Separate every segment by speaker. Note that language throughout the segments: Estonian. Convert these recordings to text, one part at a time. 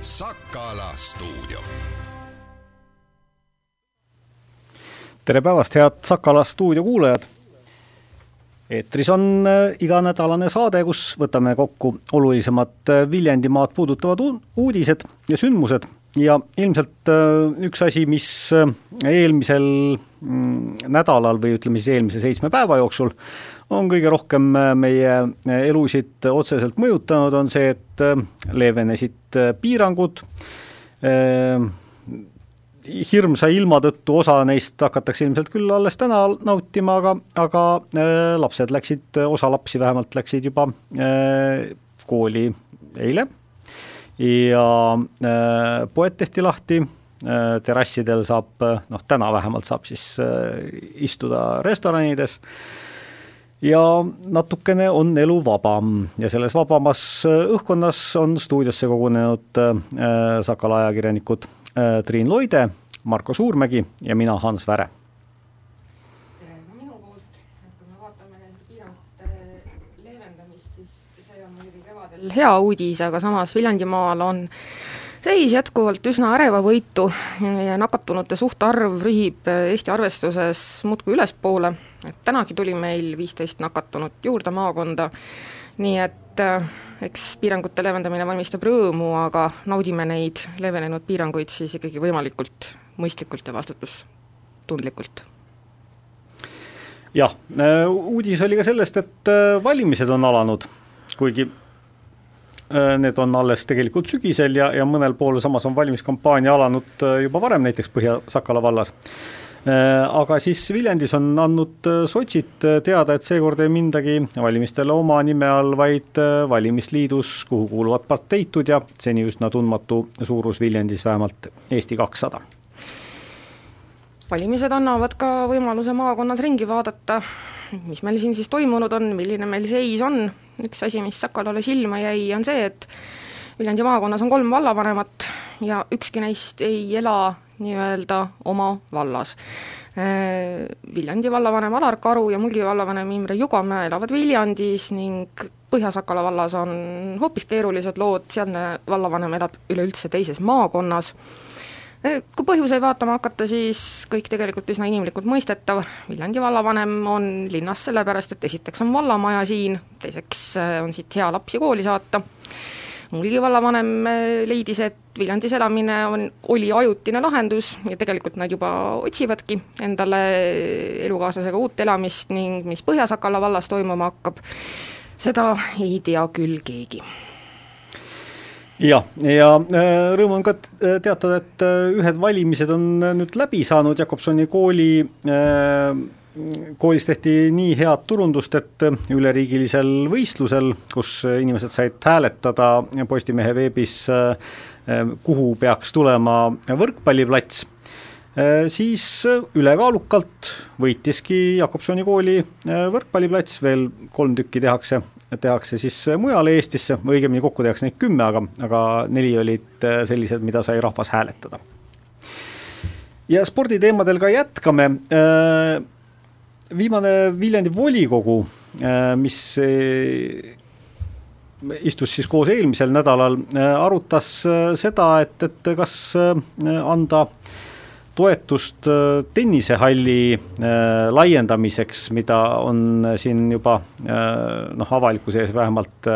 Speaker 1: Sakala stuudio.
Speaker 2: tere päevast, head Sakala stuudio kuulajad! eetris on äh, iganädalane saade, kus võtame kokku olulisemad äh, Viljandimaad puudutavad uudised ja sündmused ja ilmselt äh, üks asi, mis eelmisel mm, nädalal või ütleme siis eelmise seitsme päeva jooksul on kõige rohkem meie elusid otseselt mõjutanud, on see, et leevenesid piirangud, hirmsa ilma tõttu osa neist hakatakse ilmselt küll alles täna nautima, aga, aga äh, lapsed läksid, osa lapsi vähemalt läksid juba äh, kooli eile. Ja äh, poed tehti lahti äh,, terrassidel saab, noh täna vähemalt saab siis äh, istuda restoranides ja natukene on elu vabam ja selles vabamas õhkkonnas on stuudiosse kogunenud äh, Sakala ajakirjanikud Äh, Triin Loide, Marko Suurmägi ja mina, Hans Väre.
Speaker 3: hea uudis, aga samas Viljandimaal on seis jätkuvalt üsna ärevavõitu ja nakatunute suhtarv rühib Eesti arvestuses muudkui ülespoole, et tänagi tuli meil viisteist nakatunut juurde maakonda, nii et äh, eks piirangute leevendamine valmistab rõõmu, aga naudime neid leevenenud piiranguid siis ikkagi võimalikult mõistlikult ja vastutustundlikult.
Speaker 2: jah, äh, uudis oli ka sellest, et äh, valimised on alanud, kuigi need on alles tegelikult sügisel ja, ja mõnel pool samas on valimiskampaania alanud juba varem, näiteks Põhja-Sakala vallas aga siis Viljandis on andnud äh, sotsid äh, teada, et seekord ei mindagi valimistele oma nime all, vaid valimisliidus, kuhu kuuluvad parteitud ja seni üsna tundmatu suurus Viljandis vähemalt Eesti kakssada.
Speaker 3: valimised annavad ka võimaluse maakonnas ringi vaadata, mis meil siin siis toimunud on, milline meil seis on, üks asi, mis Sakalale silma jäi, on see, et Viljandi maakonnas on kolm vallavanemat ja ükski neist ei ela nii-öelda oma vallas. Äh, Viljandi vallavanem Alar Karu ja Mulgi vallavanem Imre Jugamäe elavad Viljandis ning Põhja-Sakala vallas on hoopis keerulised lood, sealne vallavanem elab üleüldse teises maakonnas, äh, kui põhjuseid vaatama hakata, siis kõik tegelikult üsna inimlikult mõistetav, Viljandi vallavanem on linnas sellepärast, et esiteks on vallamaja siin, teiseks äh, on siit hea lapsi kooli saata, Mulgi vallavanem leidis, et Viljandis elamine on, oli ajutine lahendus ja tegelikult nad juba otsivadki endale elukaaslasega uut elamist ning mis Põhja-Sakala vallas toimuma hakkab, seda ei tea küll keegi.
Speaker 2: Jah, ja äh, rõõm on ka teatada, et äh, ühed valimised on nüüd läbi saanud Jakobsoni kooli äh, koolis tehti nii head turundust, et üleriigilisel võistlusel, kus inimesed said hääletada Postimehe veebis, kuhu peaks tulema võrkpalliplats, siis ülekaalukalt võitiski Jakobsoni kooli võrkpalliplats, veel kolm tükki tehakse, tehakse siis mujale Eestisse, õigemini kokku tehakse neid kümme, aga, aga neli olid sellised, mida sai rahvas hääletada. ja sporditeemadel ka jätkame viimane Viljandi volikogu, äh, mis äh, istus siis koos eelmisel nädalal, äh, arutas seda, et, et kas anda toetust tennisehalli laiendamiseks, mida on siin juba noh, avalikkuse ees vähemalt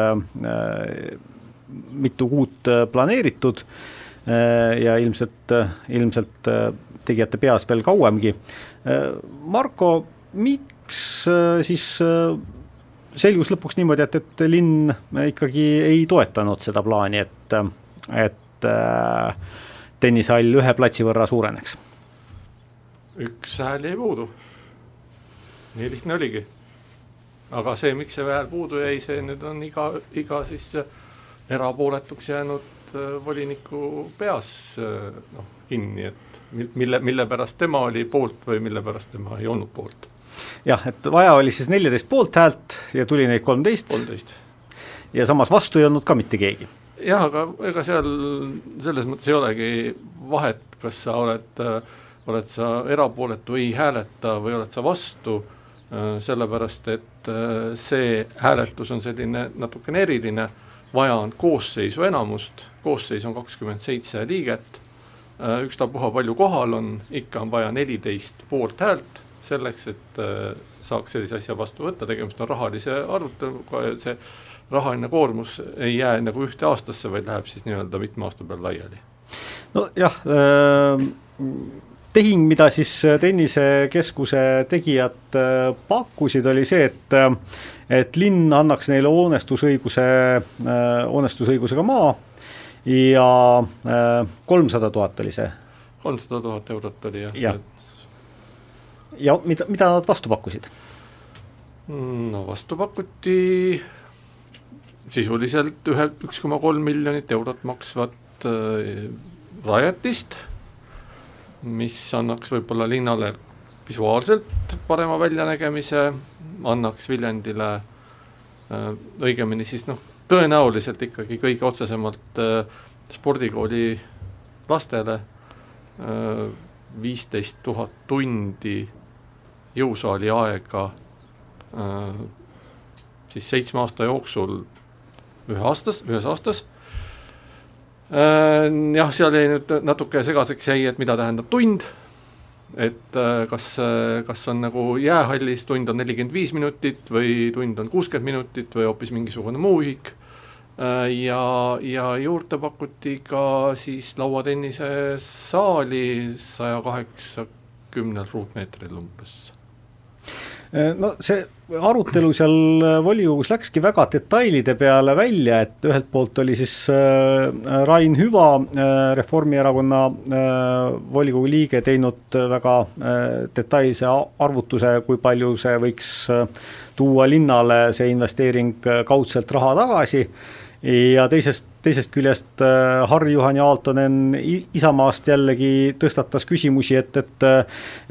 Speaker 2: mitu kuud planeeritud ja ilmselt, ilmselt tegijate peas veel kauemgi. Marko, miks äh, siis äh, selgus lõpuks niimoodi, et, et linn ikkagi ei toetanud seda plaani, et, et äh, tennishall ühe platsi võrra suureneks?
Speaker 4: üks hääl jäi puudu. nii lihtne oligi. aga see, miks see hääl puudu jäi, see nüüd on iga, iga siis erapooletuks jäänud voliniku peas noh, kinni, et mille, mille pärast tema oli poolt või mille pärast tema ei olnud poolt
Speaker 2: jah, et vaja oli siis neljateist poolthäält ja tuli neid kolmteist.
Speaker 4: kolmteist.
Speaker 2: ja samas vastu ei olnud ka mitte keegi.
Speaker 4: jah, aga ega seal selles mõttes ei olegi vahet, kas sa oled, oled sa erapooletu, ei hääleta või oled sa vastu, sellepärast et see hääletus on selline natukene eriline, vaja on koosseisu enamust, koosseis on kakskümmend seitse liiget, ükstapuha palju kohal on, ikka on vaja neliteist poolthäält selleks, et saaks sellise asja vastu võtta, tegemist on rahalise aruteluga ja see rahaline koormus ei jää nagu ühte aastasse, vaid läheb siis nii-öelda mitme aasta peale laiali.
Speaker 2: nojah äh,, tehing, mida siis tennisekeskuse tegijad äh, pakkusid, oli see, et äh, et linn annaks neile hoonestusõiguse, äh, hoonestusõigusega maa ja kolmsada tuhat oli see.
Speaker 4: kolmsada tuhat eurot oli jah
Speaker 2: ja. See... ja mida, mida nad vastu pakkusid?
Speaker 4: no vastu pakuti sisuliselt ühe, üks koma kolm miljonit eurot maksvat äh, rajatist, mis annaks võib-olla linnale visuaalselt parema väljanägemise, annaks Viljandile äh, õigemini siis noh, tõenäoliselt ikkagi kõige otsesemalt äh, spordikooli lastele äh, viisteist tuhat tundi jõusaali aega äh, siis seitsme aasta jooksul ühe aastas, ühes aastas. Äh, jah, seal jäi nüüd natuke segaseks jäi, et mida tähendab tund, et äh, kas, äh, kas on nagu jäähallis tund on nelikümmend viis minutit või tund on kuuskümmend minutit või hoopis mingisugune muu ühik ja, ja juurde pakuti ka siis lauatennise saali saja kaheksakümnel ruutmeetril umbes
Speaker 2: Äh, no see arutelu seal volikogus läkski väga detailide peale välja, et ühelt poolt oli siis äh, Rain Hüva, Reformierakonna volikogu liige, teinud väga detailse arvutuse, kui palju see võiks tuua linnale, see investeering kaudselt raha tagasi. Ja teisest, teisest küljest äh, Harri-Juhan Aaltonen Isamaast jällegi tõstatas küsimusi, et, et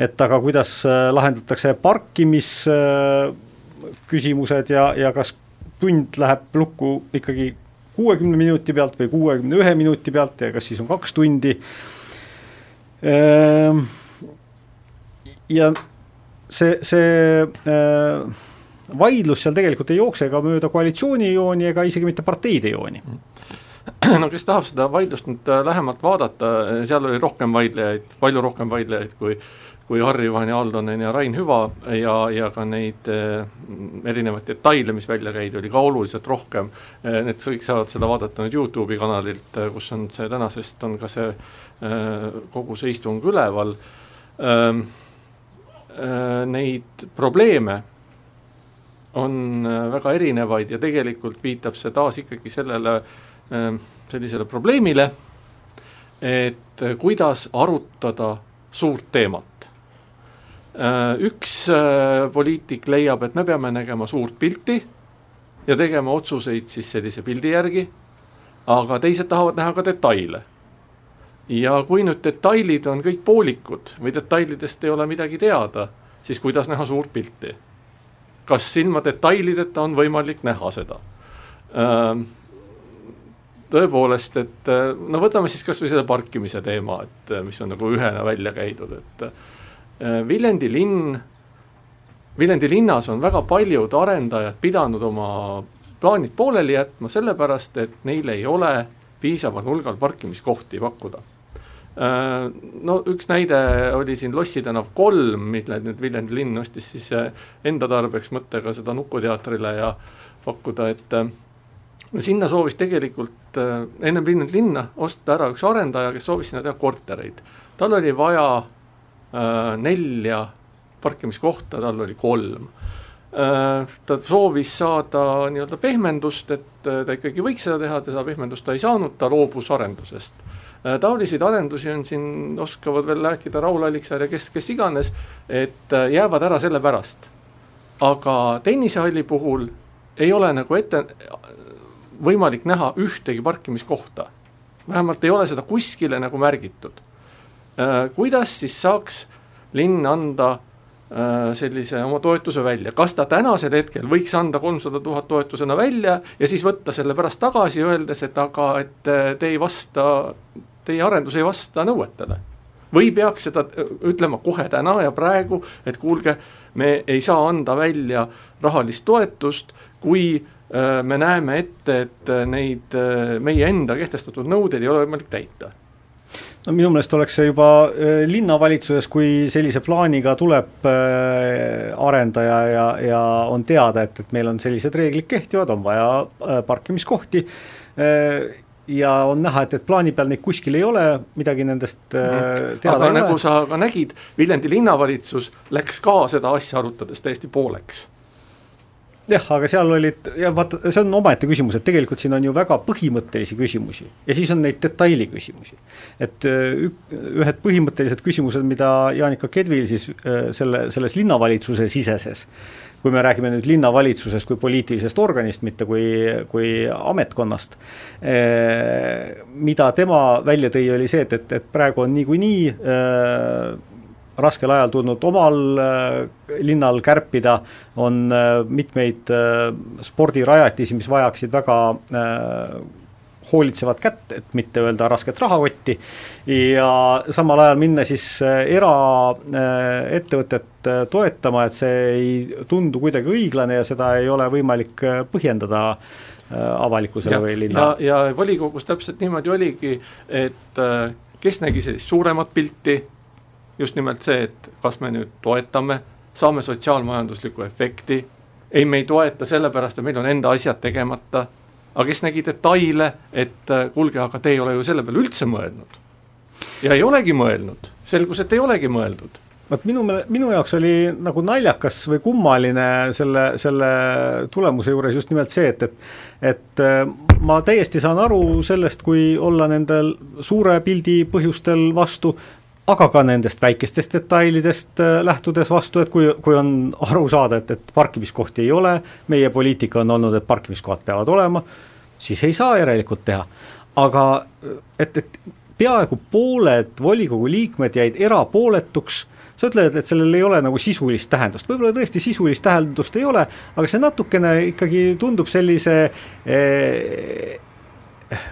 Speaker 2: et aga kuidas äh, lahendatakse parkimisküsimused ja, ja kas tund läheb lukku ikkagi kuuekümne minuti pealt või kuuekümne ühe minuti pealt ja kas siis on kaks tundi. Ehm, ja see, see äh, vaidlus seal tegelikult ei jookse ka mööda koalitsioonijooni ega isegi mitte parteide jooni.
Speaker 4: no kes tahab seda vaidlust nüüd äh, lähemalt vaadata, äh, seal oli rohkem vaidlejaid, palju rohkem vaidlejaid kui kui Harri-Juhan ja Aldonen ja Rain Hüva ja, ja ka neid äh, erinevaid detaile, mis välja käidi, oli ka oluliselt rohkem. Need kõik saavad seda vaadata nüüd Youtube'i kanalilt, kus on see tänasest on ka see kogu see istung üleval. Ähm, neid probleeme on väga erinevaid ja tegelikult viitab see taas ikkagi sellele äh, sellisele probleemile, et äh, kuidas arutada suurt teemat. Üks poliitik leiab, et me peame nägema suurt pilti ja tegema otsuseid siis sellise pildi järgi, aga teised tahavad näha ka detaile. ja kui nüüd detailid on kõik poolikud või detailidest ei ole midagi teada, siis kuidas näha suurt pilti kas ilma detailideta on võimalik näha seda? Tõepoolest, et äh, no võtame siis kas või selle parkimise teema, et äh, mis on nagu ühena välja käidud, et äh, Viljandi linn, Viljandi linnas on väga paljud arendajad pidanud oma plaanid pooleli jätma, sellepärast et neil ei ole piisaval hulgal parkimiskohti pakkuda. No üks näide oli siin Lossi tänav kolm, mille nüüd Viljandi linn ostis siis enda tarbeks mõttega seda Nukuteatrile ja pakkuda, et sinna soovis tegelikult ennem Viljandi linna osta ära üks arendaja, kes soovis sinna teha kortereid. tal oli vaja äh, nelja parkimiskohta, tal oli kolm äh,. ta soovis saada nii-öelda pehmendust, et ta ikkagi võiks seda teha, seda pehmendust ta ei saanud, ta loobus arendusest Äh, taoliseid arendusi on siin, oskavad veel rääkida Raul Alliksaar ja kes, kes iganes, et äh, jäävad ära sellepärast. aga tennisehalli puhul ei ole nagu ette võimalik näha ühtegi parkimiskohta. vähemalt ei ole seda kuskile nagu märgitud. Äh, kuidas siis saaks linn anda sellise oma toetuse välja, kas ta tänasel hetkel võiks anda kolmsada tuhat toetusena välja ja siis võtta selle pärast tagasi, öeldes, et aga, et te ei vasta teie arendus ei vasta nõuetele. või peaks seda ütlema kohe täna ja praegu, et kuulge, me ei saa anda välja rahalist toetust, kui äh, me näeme ette, et neid meie enda kehtestatud nõudeid ei ole võimalik täita
Speaker 2: no minu meelest oleks see juba linnavalitsuses, kui sellise plaaniga tuleb arendaja ja, ja on teada, et, et meil on sellised reeglid kehtivad, on vaja parkimiskohti ja on näha, et, et plaani peal neid kuskil ei ole, midagi nendest mm. teada
Speaker 4: aga
Speaker 2: ei
Speaker 4: nagu
Speaker 2: ole.
Speaker 4: sa ka nägid, Viljandi linnavalitsus läks ka seda asja arutades täiesti pooleks.
Speaker 2: Jah, aga seal olid ja vaata, see on omaette küsimus, et tegelikult siin on ju väga põhimõttelisi küsimusi ja siis on neid detaili küsimusi. et äh, ühed põhimõttelised küsimused, mida Jaanika Kedvil siis äh, selle, selles linnavalitsuse siseses kui me räägime nüüd linnavalitsusest kui poliitilisest organist, mitte kui, kui ametkonnast, eh, mida tema välja tõi, oli see, et, et, et praegu on niikuinii äh, raskel ajal tulnud omal äh, linnal kärpida, on äh, mitmeid äh, spordirajatisi, mis vajaksid väga hoolitsevat kätt, et mitte öelda rasket rahakotti ja samal ajal minna siis eraettevõtet toetama, et see ei tundu kuidagi õiglane ja seda ei ole võimalik põhjendada avalikkusele või linna.
Speaker 4: ja, ja volikogus täpselt niimoodi oligi, et kes nägi sellist suuremat pilti, just nimelt see, et kas me nüüd toetame, saame sotsiaalmajanduslikku efekti, ei, me ei toeta sellepärast, et meil on enda asjad tegemata. Aga kes nägi detaile, et äh, kuulge, aga te ei ole ju selle peale üldse mõelnud. ja ei olegi mõelnud, selgus, et ei olegi mõeldud.
Speaker 2: Vot minu, minu jaoks oli nagu naljakas või kummaline selle, selle tulemuse juures just nimelt see, et, et et äh, ma täiesti saan aru sellest, kui olla nendel suure pildi põhjustel vastu, aga ka nendest väikestest detailidest äh, lähtudes vastu, et kui, kui on aru saada, et, et parkimiskohti ei ole, meie poliitika on olnud, et parkimiskohad peavad olema, siis ei saa järelikult teha. aga et, et peaaegu pooled volikogu liikmed jäid erapooletuks, sa ütled, et sellel ei ole nagu sisulist tähendust, võib-olla tõesti sisulist tähendust ei ole, aga see natukene ikkagi tundub sellise eh,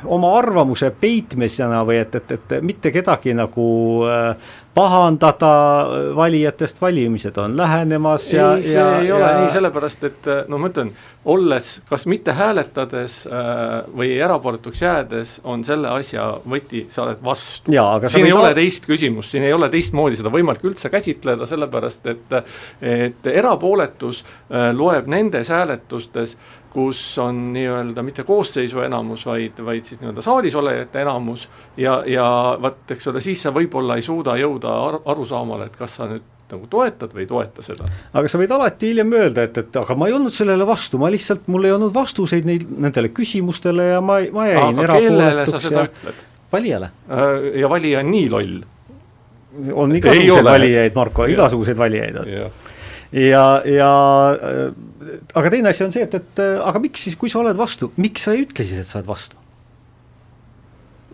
Speaker 2: oma arvamuse peitmisena või et, et, et mitte kedagi nagu äh, pahandada valijatest, valimised on lähenemas ja
Speaker 4: ei, see
Speaker 2: ja,
Speaker 4: ei
Speaker 2: ja...
Speaker 4: ole nii, sellepärast et no ma ütlen, olles kas mitte hääletades äh, või erapooletuks jäädes, on selle asja võti, sa oled vastu. siin ei ole teist küsimust, siin ei ole teistmoodi seda võimalik üldse käsitleda, sellepärast et et erapooletus äh, loeb nendes hääletustes, kus on nii-öelda mitte koosseisu enamus, vaid, vaid siis nii-öelda saalis olejate enamus ja, ja vot, eks ole, siis sa võib-olla ei suuda jõuda ar arusaamale, et kas sa nüüd nagu toetad või ei toeta seda.
Speaker 2: aga sa võid alati hiljem öelda, et, et aga ma ei olnud sellele vastu, ma lihtsalt, mul ei olnud vastuseid neid, nendele küsimustele ja ma, ma jäin erapooletuks ja valijale.
Speaker 4: Äh, ja valija on nii loll.
Speaker 2: on igasuguseid valijaid, Marko, igasuguseid valijaid on. Ja, ja, ja aga teine asi on see, et, et aga miks siis, kui sa oled vastu, miks sa ei ütle siis, et sa oled vastu?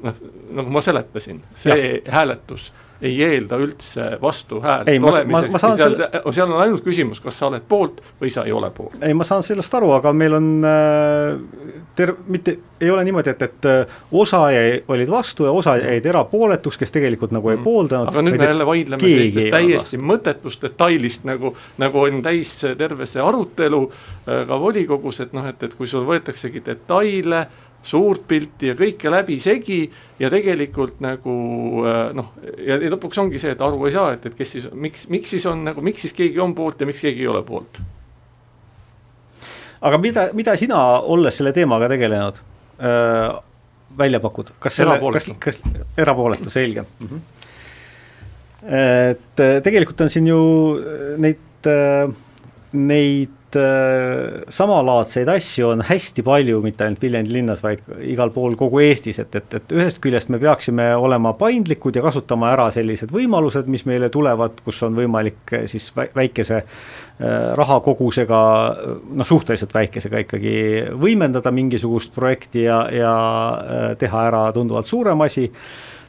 Speaker 4: noh, nagu ma seletasin, see ja. hääletus ei eelda üldse vastuhäält
Speaker 2: olemiseks,
Speaker 4: seal selle..., seal on ainult küsimus, kas sa oled poolt või sa ei ole poolt.
Speaker 2: ei, ma saan sellest aru, aga meil on äh, ter-, mitte, ei ole niimoodi, et, et äh, osa jäi, olid vastu ja osa jäid erapooletuks, kes tegelikult nagu ei mm. pooldanud.
Speaker 4: aga nüüd me jälle vaidleme sellistest täiesti mõttetust detailist, nagu, nagu on täis terve see arutelu äh, ka volikogus, et noh, et, et kui sul võetaksegi detaile äh, suurt pilti ja kõike läbisegi ja tegelikult nagu äh, noh, ja, ja lõpuks ongi see, et aru ei saa, et, et kes siis, miks, miks siis on nagu, miks siis keegi on poolt ja miks keegi ei ole poolt.
Speaker 2: aga mida, mida sina, olles selle teemaga tegelenud äh,, välja pakud, kas selle, kas, kas erapooletu, selge mm. -hmm. et äh, tegelikult on siin ju neid, neid äh, samalaadseid asju on hästi palju, mitte ainult Viljandi linnas, vaid igal pool kogu Eestis, et, et, et ühest küljest me peaksime olema paindlikud ja kasutama ära sellised võimalused, mis meile tulevad, kus on võimalik äh, siis väikese äh, rahakogusega, noh, suhteliselt väikesega ikkagi võimendada mingisugust projekti ja, ja teha ära tunduvalt suurem asi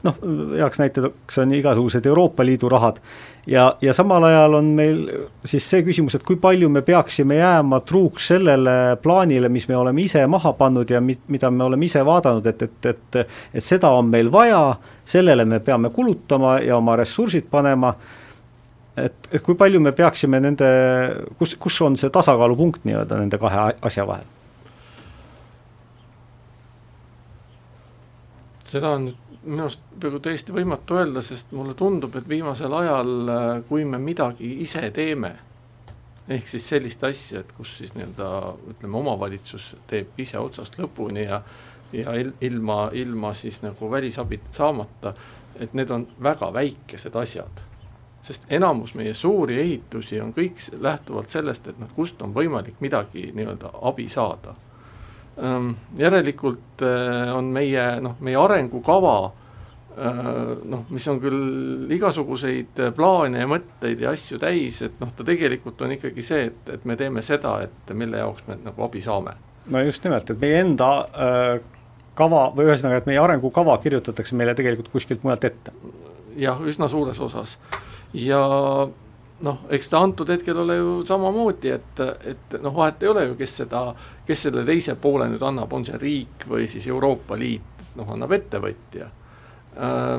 Speaker 2: noh, heaks näiteks on igasugused Euroopa Liidu rahad ja, ja samal ajal on meil siis see küsimus, et kui palju me peaksime jääma truuks sellele plaanile, mis me oleme ise maha pannud ja mi-, mida me oleme ise vaadanud, et, et, et et seda on meil vaja, sellele me peame kulutama ja oma ressursid panema et, et kui palju me peaksime nende, kus, kus on see tasakaalupunkt nii-öelda nende kahe asja vahel?
Speaker 4: seda on minu arust peaaegu täiesti võimatu öelda, sest mulle tundub, et viimasel ajal, kui me midagi ise teeme, ehk siis sellist asja, et kus siis nii-öelda ütleme, omavalitsus teeb ise otsast lõpuni ja ja il, ilma, ilma siis nagu välisabit saamata, et need on väga väikesed asjad. sest enamus meie suuri ehitusi on kõik lähtuvalt sellest, et noh, kust on võimalik midagi nii-öelda abi saada. Ehm, järelikult eh, on meie noh, meie arengukava eh, noh, mis on küll igasuguseid plaane ja mõtteid ja asju täis, et noh, ta tegelikult on ikkagi see, et, et me teeme seda, et mille jaoks me nagu abi saame.
Speaker 2: no just nimelt, et meie enda kava või ühesõnaga, et meie arengukava kirjutatakse meile tegelikult kuskilt mujalt ette?
Speaker 4: jah, üsna suures osas. ja noh, eks ta antud hetkel ole ju samamoodi, et, et noh, vahet ei ole ju, kes seda, kes selle teise poole nüüd annab, on see riik või siis Euroopa Liit, noh, annab ettevõtja. Äh,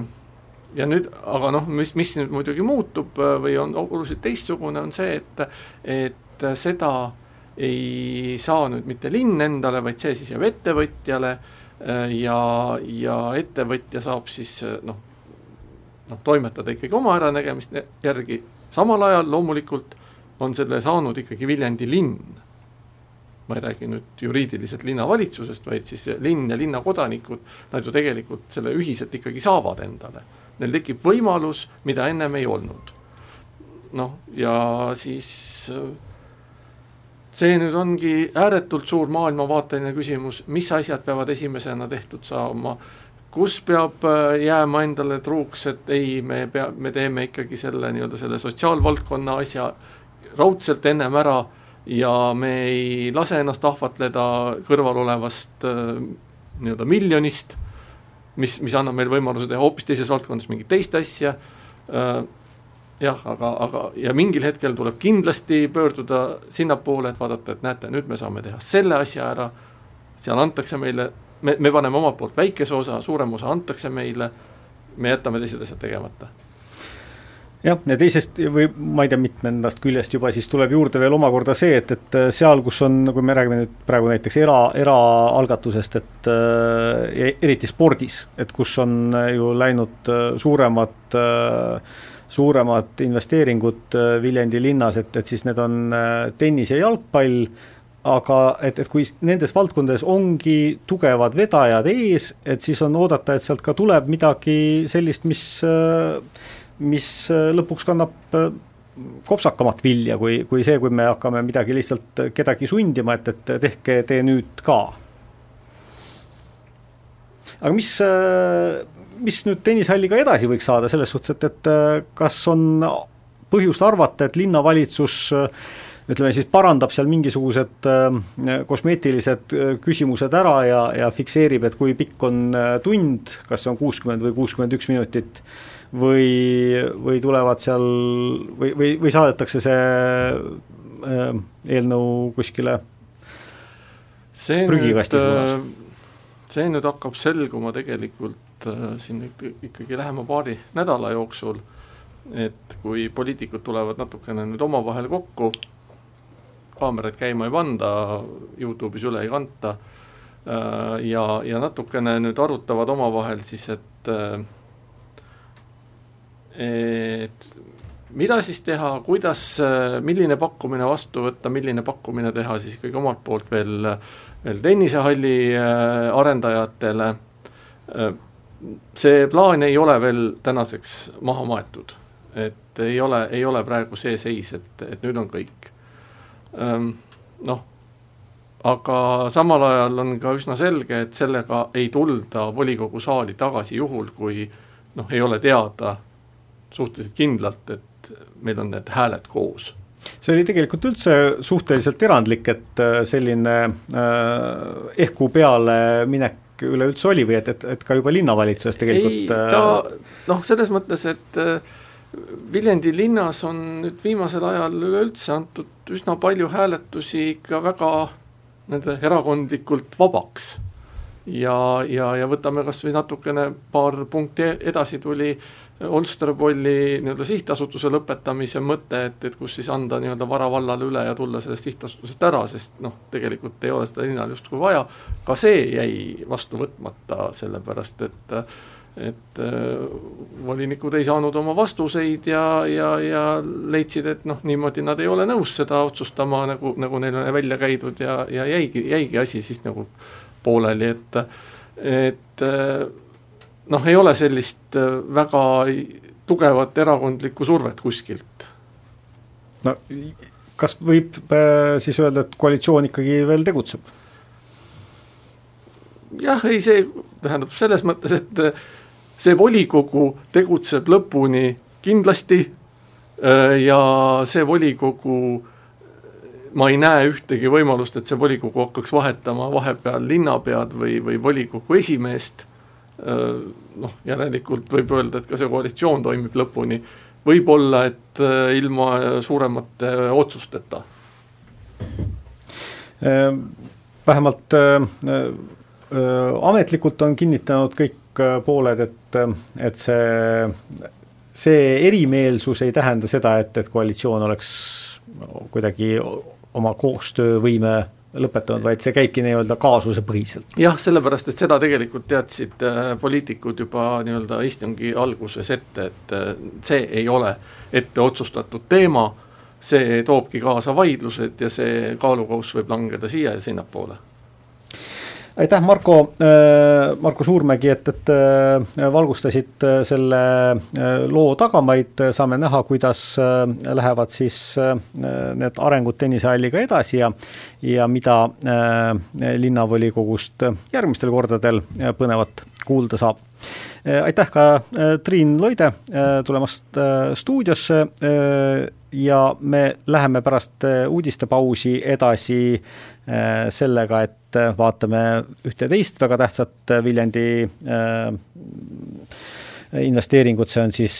Speaker 4: ja nüüd, aga noh, mis, mis nüüd muidugi muutub äh, või on oluliselt teistsugune, on see, et, et seda ei saa nüüd mitte linn endale, vaid see siis jääb ettevõtjale Äh, ja, ja ettevõtja saab siis noh, noh toimetada ikkagi oma äranägemist järgi, samal ajal loomulikult on selle saanud ikkagi Viljandi linn. ma ei räägi nüüd juriidiliselt linnavalitsusest, vaid siis linn ja linnakodanikud, nad ju tegelikult selle ühiselt ikkagi saavad endale. Neil tekib võimalus, mida ennem ei olnud. noh, ja siis see nüüd ongi ääretult suur maailmavaateline küsimus, mis asjad peavad esimesena tehtud saama, kus peab äh, jääma endale truuks, et ei, me pea, me teeme ikkagi selle nii-öelda selle sotsiaalvaldkonna asja raudselt ennem ära ja me ei lase ennast ahvatleda kõrval olevast äh, nii-öelda miljonist, mis, mis annab meile võimaluse teha hoopis teises valdkonnas mingit teist asja äh,, jah, aga, aga ja mingil hetkel tuleb kindlasti pöörduda sinnapoole, et vaadata, et näete, nüüd me saame teha selle asja ära, seal antakse meile, me, me paneme omalt poolt väikese osa, suurem osa antakse meile, me jätame teised asjad tegemata.
Speaker 2: Jah, ja teisest või ma ei tea, mitmendast küljest juba siis tuleb juurde veel omakorda see, et, et seal, kus on, kui me räägime nüüd praegu näiteks era, eraalgatusest, et äh, eriti spordis, et kus on ju läinud suuremad äh, suuremad investeeringud äh, Viljandi linnas, et, et siis need on äh, tennis ja jalgpall, aga et, et kui nendes valdkondades ongi tugevad vedajad ees, et siis on oodata, et sealt ka tuleb midagi sellist, mis, äh, mis lõpuks kannab kopsakamat vilja, kui, kui see, kui me hakkame midagi lihtsalt kedagi sundima, et, et tehke te nüüd ka. aga mis mis nüüd tennishalliga edasi võiks saada, selles suhtes, et, et äh, kas on põhjust arvata, et linnavalitsus äh, ütleme siis parandab seal mingisugused äh, kosmeetilised küsimused ära ja, ja fikseerib, et kui pikk on tund, kas see on kuuskümmend või kuuskümmend üks minutit, või, või tulevad seal või, või, või saadetakse see äh, eelnõu kuskile
Speaker 4: see prügikasti suunas? see nüüd hakkab selguma tegelikult äh, siin ikkagi lähema paari nädala jooksul, et kui poliitikud tulevad natukene nüüd omavahel kokku, kaameraid käima ei panda, Youtube'is üle ei kanta äh, ja, ja natukene nüüd arutavad omavahel siis, et äh, et mida siis teha, kuidas, milline pakkumine vastu võtta, milline pakkumine teha siis ikkagi omalt poolt veel, veel tennisehalli arendajatele see plaan ei ole veel tänaseks maha maetud. et ei ole, ei ole praegu see seis, et, et nüüd on kõik. Ehm, noh, aga samal ajal on ka üsna selge, et sellega ei tulda volikogu saali tagasi juhul, kui noh, ei ole teada suhteliselt kindlalt, et meil on need hääled koos.
Speaker 2: See oli tegelikult üldse suhteliselt erandlik, et äh, selline äh, ehku peale minek üleüldse oli või et, et, et ka juba linnavalitsuses tegelikult ei,
Speaker 4: ta äh, noh, selles mõttes, et äh, Viljandi linnas on nüüd viimasel ajal üleüldse antud üsna palju hääletusi ikka väga nende erakondlikult vabaks. ja, ja, ja võtame kas või natukene paar punkti edasi tuli Olsterpolli nii-öelda sihtasutuse lõpetamise mõte, et, et kus siis anda nii-öelda vara vallale üle ja tulla sellest sihtasutusest ära, sest noh, tegelikult ei ole seda linnal justkui vaja, ka see jäi vastu võtmata, sellepärast et et äh, volinikud ei saanud oma vastuseid ja, ja, ja leidsid, et noh, niimoodi nad ei ole nõus seda otsustama, nagu, nagu neil on välja käidud ja, ja jäigi, jäigi asi siis nagu pooleli, et et äh, noh, ei ole sellist äh, väga tugevat erakondlikku survet kuskilt.
Speaker 2: no kas võib siis öelda, et koalitsioon ikkagi veel tegutseb?
Speaker 4: jah, ei see tähendab selles mõttes, et see volikogu tegutseb lõpuni kindlasti ja see volikogu, ma ei näe ühtegi võimalust, et see volikogu hakkaks vahetama vahepeal linnapead või, või volikogu esimeest Äh, noh, järelikult võib öelda, et ka see koalitsioon toimib lõpuni, võib-olla et äh, ilma suuremate otsusteta.
Speaker 2: Äh, vähemalt ametlikult on kinnitanud kõik pooled, et, et see, see erimeelsus ei tähenda seda, et, et koalitsioon oleks kuidagi oma koostöövõime lõpetanud, vaid see käibki nii-öelda kaasusepõhiselt.
Speaker 4: jah, sellepärast, et seda tegelikult teadsid äh, poliitikud juba nii-öelda istungi alguses ette, et äh, see ei ole ette otsustatud teema, see toobki kaasa vaidlused ja see kaalukauss võib langeda siia ja sinnapoole
Speaker 2: aitäh, Marko, äh, Marko Suurmägi, et, et äh, valgustasid äh, selle loo tagamaid, saame näha, kuidas lähevad siis need arengud tennisehalliga edasi ja ja mida linnavolikogust järgmistel kordadel põnevat kuulda saab. Aitäh ka Triin Loide tulemast stuudiosse ja me läheme pärast uudistepausi edasi sellega, et et äh, vaatame ühte teist väga tähtsat äh, Viljandi äh, investeeringut, see on siis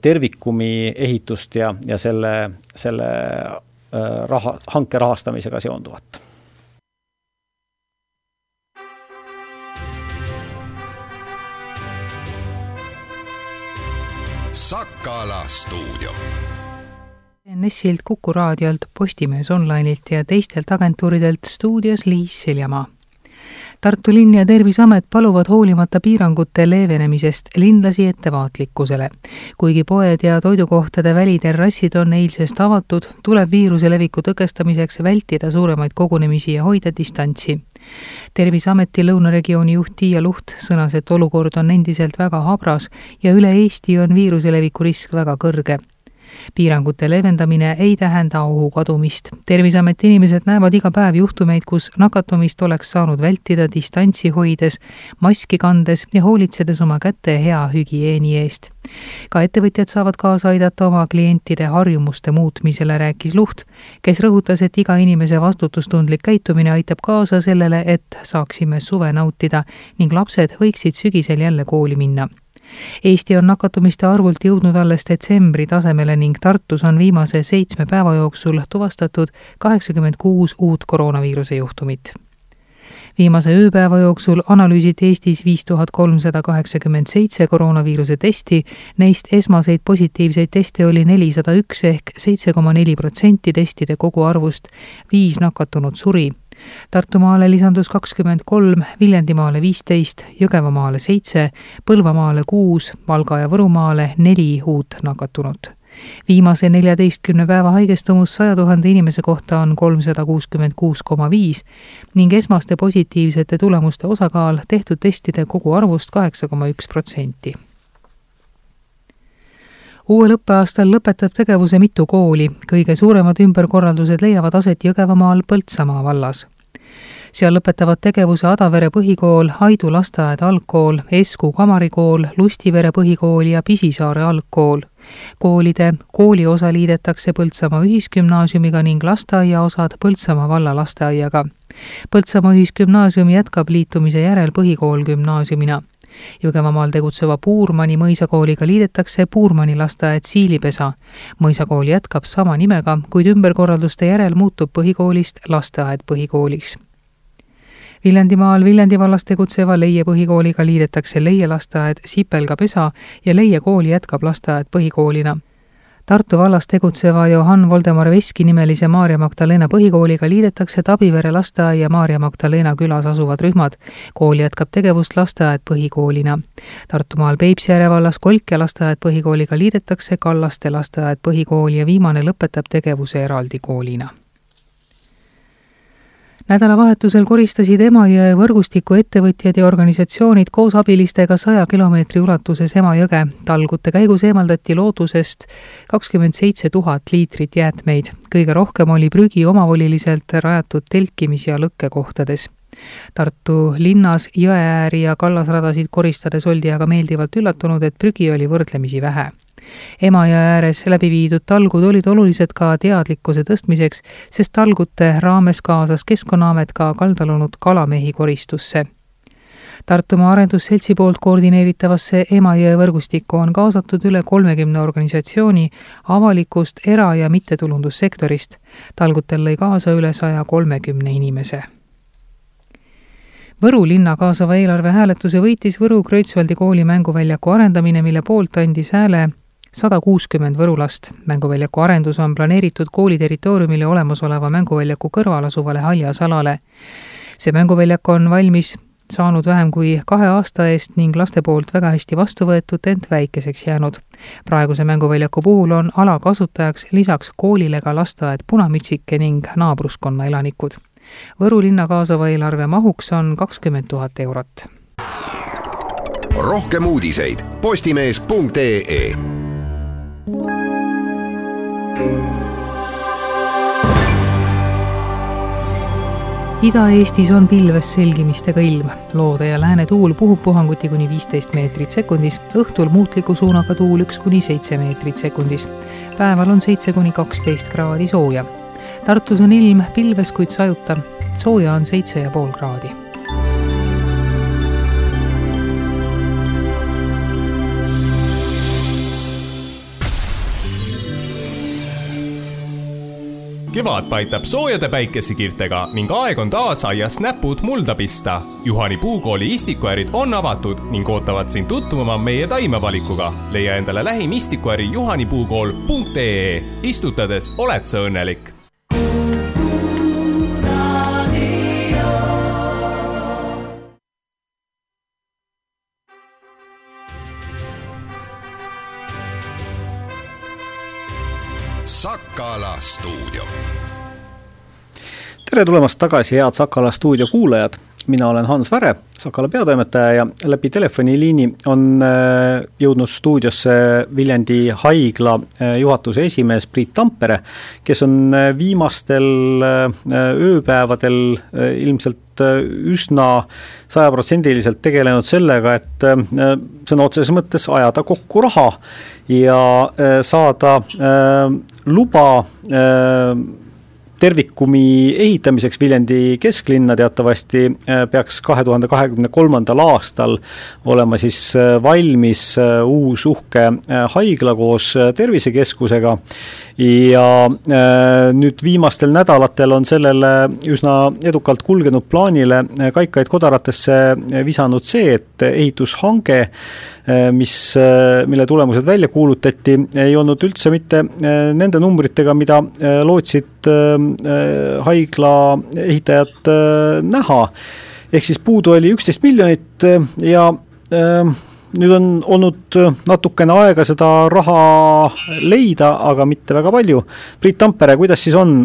Speaker 2: Tervikumi ehitust ja, ja selle, selle raha, hanke rahastamisega seonduvat.
Speaker 1: Sakala stuudio
Speaker 5: NS-ilt, Kuku raadiolt, Postimees Online'ilt ja teistelt agentuuridelt stuudios Liis Seljamaa. Tartu linn ja Terviseamet paluvad hoolimata piirangute leevenemisest linlasi ettevaatlikkusele. kuigi poed ja toidukohtade väliterrassid on eilsest avatud, tuleb viiruse leviku tõkestamiseks vältida suuremaid kogunemisi ja hoida distantsi. terviseameti lõunaregiooni juht Tiia Luht sõnas, et olukord on endiselt väga habras ja üle Eesti on viiruse leviku risk väga kõrge piirangute leevendamine ei tähenda ohu kadumist. terviseameti inimesed näevad iga päev juhtumeid, kus nakatumist oleks saanud vältida distantsi hoides, maski kandes ja hoolitsedes oma käte hea hügieeni eest. ka ettevõtjad saavad kaasa aidata oma klientide harjumuste muutmisele, rääkis Luht, kes rõhutas, et iga inimese vastutustundlik käitumine aitab kaasa sellele, et saaksime suve nautida ning lapsed võiksid sügisel jälle kooli minna Eesti on nakatumiste arvult jõudnud alles detsembri tasemele ning Tartus on viimase seitsme päeva jooksul tuvastatud kaheksakümmend kuus uut koroonaviiruse juhtumit. Viimase ööpäeva jooksul analüüsiti Eestis viis tuhat kolmsada kaheksakümmend seitse koroonaviiruse testi, neist esmaseid positiivseid teste oli nelisada üks ehk seitse koma neli protsenti testide koguarvust, viis nakatunut suri Tartumaale lisandus kakskümmend kolm, Viljandimaale viisteist, Jõgevamaale seitse, Põlvamaale kuus, Valga ja Võrumaale neli uut nakatunut. viimase neljateistkümne päeva haigestumus saja tuhande inimese kohta on kolmsada kuuskümmend kuus koma viis ning esmaste positiivsete tulemuste osakaal tehtud testide koguarvust kaheksa koma üks protsenti uuel õppeaastal lõpetab tegevuse mitu kooli, kõige suuremad ümberkorraldused leiavad aset Jõgevamaal Põltsamaa vallas. seal lõpetavad tegevuse Adavere põhikool, Aidu lasteaed algkool, Esku kamarikool, Lustivere põhikool ja Pisisaare algkool. koolide kooliosa liidetakse Põltsamaa ühisgümnaasiumiga ning lasteaiaosad Põltsamaa valla lasteaiaga. Põltsamaa ühisgümnaasium jätkab liitumise järel põhikool gümnaasiumina Jõgevamaal tegutseva Puurmani mõisakooliga liidetakse Puurmani lasteaed Siilipesa. mõisakool jätkab sama nimega, kuid ümberkorralduste järel muutub põhikoolist lasteaed põhikooliks Viljandimaal Viljandi vallas tegutseva Leie põhikooliga liidetakse Leie lasteaed Sipelga-Pesa ja Leie kool jätkab lasteaed põhikoolina Tartu vallas tegutseva Johann Voldemar Veski nimelise Maarja Magdalena põhikooliga liidetakse Tabivere lasteaia Maarja Magdalena külas asuvad rühmad. kool jätkab tegevust lasteaed põhikoolina. Tartumaal Peipsiääre vallas Kolkja lasteaed põhikooliga liidetakse Kallaste lasteaed põhikool ja viimane lõpetab tegevuse eraldi koolina nädalavahetusel koristasid Emajõe võrgustiku ettevõtjad ja organisatsioonid koos abilistega saja kilomeetri ulatuses Emajõge. talgute käigus eemaldati loodusest kakskümmend seitse tuhat liitrit jäätmeid. kõige rohkem oli prügi omavoliliselt rajatud telkimis- ja lõkkekohtades. Tartu linnas jõeääri ja kallasradasid koristades oldi aga meeldivalt üllatunud, et prügi oli võrdlemisi vähe Emajõe ääres läbi viidud talgud olid olulised ka teadlikkuse tõstmiseks, sest talgute raames kaasas Keskkonnaamet ka kaldal olnud kalamehi koristusse. Tartumaa Arendusseltsi poolt koordineeritavasse Emajõe võrgustikku on kaasatud üle kolmekümne organisatsiooni avalikust era- ja mittetulundussektorist. talgutel lõi kaasa üle saja kolmekümne inimese Võru linna kaasava eelarve hääletuse võitis Võru Kreutzwaldi kooli mänguväljaku arendamine, mille poolt andis hääle sada kuuskümmend Võru last. mänguväljaku arendus on planeeritud kooli territooriumile olemasoleva mänguväljaku kõrval asuvale haljasalale. see mänguväljak on valmis saanud vähem kui kahe aasta eest ning laste poolt väga hästi vastu võetud, ent väikeseks jäänud. praeguse mänguväljaku puhul on ala kasutajaks lisaks koolile ka lasteaed Punamütsike ning naabruskonna elanikud. Võru linna kaasava eelarve mahuks on kakskümmend tuhat eurot.
Speaker 1: rohkem uudiseid postimees.ee
Speaker 5: Ida-Eestis on pilves selgimistega ilm. loode ja lääne tuul puhub puhanguti kuni viisteist meetrit sekundis, õhtul muutliku suunaga tuul üks kuni seitse meetrit sekundis. päeval on seitse kuni kaksteist kraadi sooja. Tartus on ilm pilves, kuid sajuta. sooja on seitse ja pool kraadi
Speaker 6: kevad paitab soojade päikesekiirtega ning aeg on taas aias näpud mulda pista. Juhani puukooli istikuärid on avatud ning ootavad sind tutvuma meie taimevalikuga. leia endale lähim istikuäri juhanipuukool.ee. istutades oled sa õnnelik
Speaker 1: Sakala stuudio.
Speaker 2: tere tulemast tagasi, head Sakala stuudio kuulajad. mina olen Hans Väre, Sakala peatoimetaja ja läbi telefoniliini on äh, jõudnud stuudiosse Viljandi haigla äh, juhatuse esimees Priit Tampere, kes on äh, viimastel ööpäevadel ilmselt üsna sajaprotsendiliselt tegelenud sellega, et sõna otseses mõttes ajada kokku raha ja saada luba tervikumi ehitamiseks Viljandi kesklinna teatavasti äh, peaks kahe tuhande kahekümne kolmandal aastal olema siis äh, valmis äh, uus uhke haigla koos tervisekeskusega. Ja nüüd viimastel nädalatel on sellele üsna edukalt kulgenud plaanile kaikaid kodaratesse visanud see, et ehitushange Äh, mis, äh, mille tulemused välja kuulutati, ei olnud üldse mitte äh, nende numbritega, mida lootsid haigla ehitajad näha. ehk siis puudu oli üksteist miljonit ja nüüd on olnud natukene aega seda raha leida, aga mitte väga palju. Priit Tampere, kuidas siis on?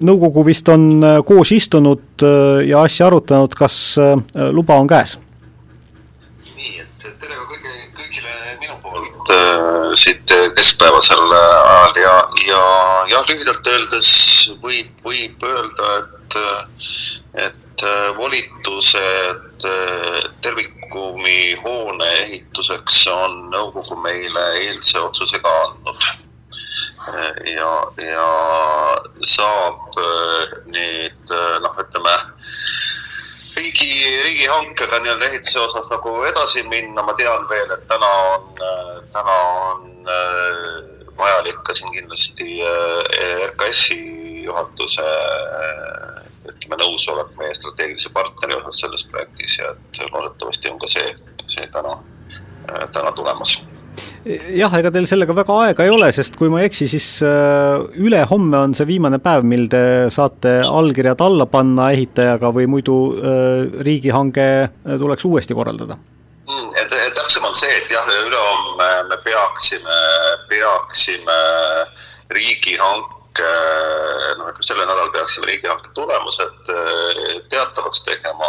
Speaker 2: nõukogu vist on koos istunud ja asja arutanud, kas luba on käes
Speaker 7: äh, siit keskpäevasel ajal ja, ja jah, lühidalt öeldes võib, võib öelda, et, et volitused tervikumi hoone ehituseks on nõukogu meile eilse otsusega andnud. ja, ja saab nüüd noh, ütleme riigi, riigihankega nii-öelda ehituse osas nagu edasi minna, ma tean veel, et täna on, täna on äh, vajalik ka siin kindlasti äh, RKS-i juhatuse äh, ütleme andsime nõusoleku meie strateegilise partneri osas selles projektis ja et loodetavasti on ka see, see täna, täna tulemas
Speaker 2: jah, ega teil sellega väga aega ei ole, sest kui ma ei eksi, siis ülehomme on see viimane päev, mil te saate allkirjad alla panna ehitajaga või muidu riigihange tuleks uuesti korraldada
Speaker 7: mm,? täpsem on see, et jah, ülehomme me peaksime, peaksime riigihanke noh, ütleme sellel nädalal peaksime riigihanke tulemused eh, teatavaks tegema.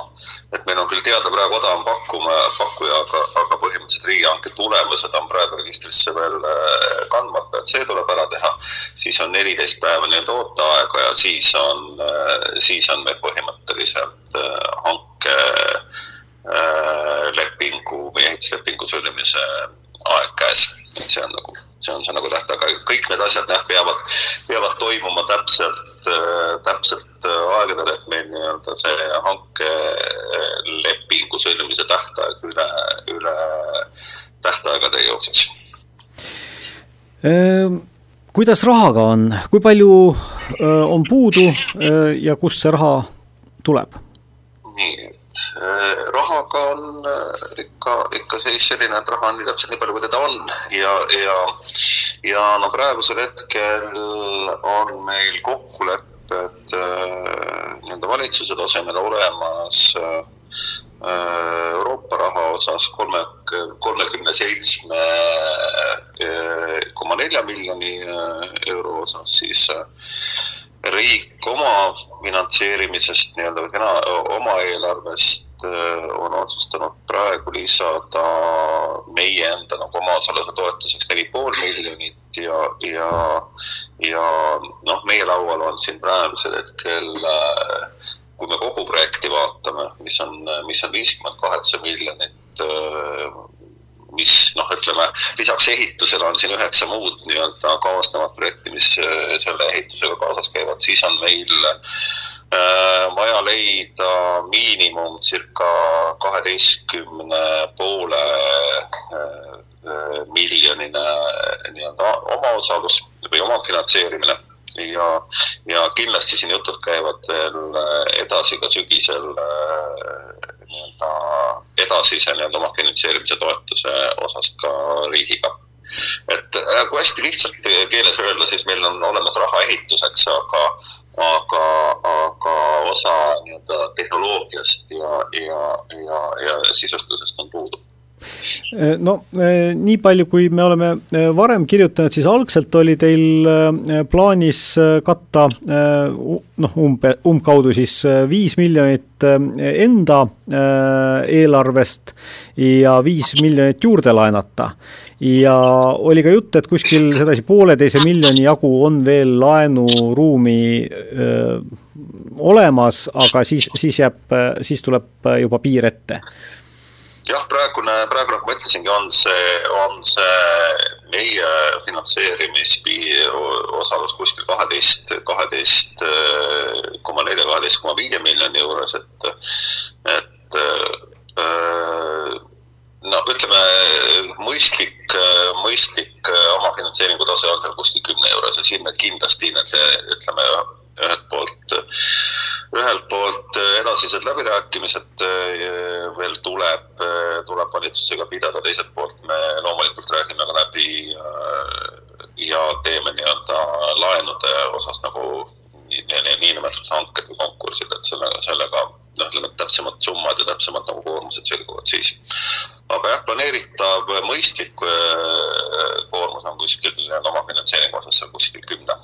Speaker 7: et meil on küll teada praegu odavam pakkuma, pakkuja, aga, aga põhimõtteliselt riigihanke tulemused on praegu registrisse veel eh, kandmata, et see tuleb ära teha. siis on neliteist päeva nii-öelda ooteaega ja siis on, siis on meil põhimõtteliselt hanke lepingu või ehituslepingu sõlmimise aeg käes. See on nagu, see on see nagu tähtaeg, aga kõik need asjad jah, peavad, peavad toimuma täpselt, täpselt aegadel, et meil nii-öelda see hankelepingu sõlmimise tähtaeg üle, üle tähtaegade ei jookseks
Speaker 2: ehm, kuidas rahaga on, kui palju on puudu ja kust see raha tuleb?
Speaker 7: nii, Äh, rahaga on äh, ikka, ikka seis selline, et raha on nii täpselt nii palju, kui teda on. Ja, ja, ja no praegusel hetkel on meil kokkulepped äh, nii-öelda valitsuse tasemel olemas Euroopa raha osas kolme, kolmekümne seitsme koma nelja miljoni euro osas, siis riik oma finantseerimisest nii-öelda või kena oma eelarvest äh, on otsustanud praegu lisada meie enda nagu omaosaluse toetuseks neli pool miljonit ja, ja, ja noh, meie laual on siin praegusel hetkel äh, kui me kogu projekti vaatame, mis on, mis on viiskümmend kaheksa miljonit äh, mis noh, ütleme lisaks ehitusele on siin üheksa muud nii-öelda kaasnevat projekti, mis äh, selle ehitusega kaasas käivad, siis on meil äh, vaja leida miinimum circa kaheteistkümne poole äh, miljonine nii-öelda omaosalus või omafinantseerimine. Ja, ja kindlasti siin jutud käivad veel edasi ka sügisel nii-öelda edasise nii-öelda omafinantseerimise toetuse osas ka riigiga. et äh, kui hästi lihtsalt keeles öelda, siis meil on olemas raha ehituseks, aga, aga, aga osa nii-öelda tehnoloogiast ja, ja, ja, ja sisustusest on puudu
Speaker 2: no eh, nii palju, kui me oleme eh, varem kirjutanud, siis algselt oli teil plaanis katta noh, umbe, umbkaudu siis viis miljonit enda eelarvest ja viis miljonit juurde laenata. ja oli ka jutt, et kuskil sedasi pooleteise miljoni jagu on veel laenuruumi öö, olemas, aga siis, siis jääb, siis tuleb juba piir ette
Speaker 7: jah, praegune, praegu nagu ma ütlesingi, on see, on see meie finantseerimisosalus kuskil kaheteist, kaheteist koma nelja, kaheteist koma viie miljoni juures, et, et no ütleme, mõistlik, mõistlik omafinantseeringu tase on seal kuskil kümne juures ja siin me kindlasti need, ütleme, ühelt poolt, ühelt poolt edasised läbirääkimised eh, veel tuleb, eh, tuleb valitsusega pidada, teiselt poolt me loomulikult räägime ka läbi ja teeme nii-öelda laenude osas nagu niinimetatud hanked või konkursid, et sellega, sellega noh, ütleme täpsemad summad ja täpsemad nagu koormused selguvad siis. aga jah, planeeritav mõistlik koormus on kuskil omafinantseeringu osas seal kuskil kümne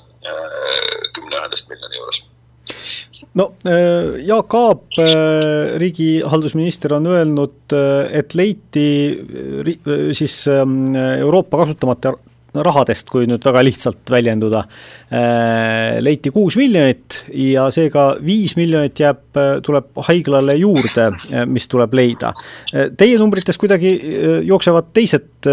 Speaker 7: kümne-üheteist miljoni juures.
Speaker 2: No äh, Jaak Aab, äh, riigihaldusminister, on öelnud, äh, et leiti siis ähm, Euroopa kasutamata rahadest, kui nüüd väga lihtsalt väljenduda, leiti kuus miljonit ja seega viis miljonit jääb, tuleb haiglale juurde, mis tuleb leida. Teie numbrites kuidagi jooksevad teised,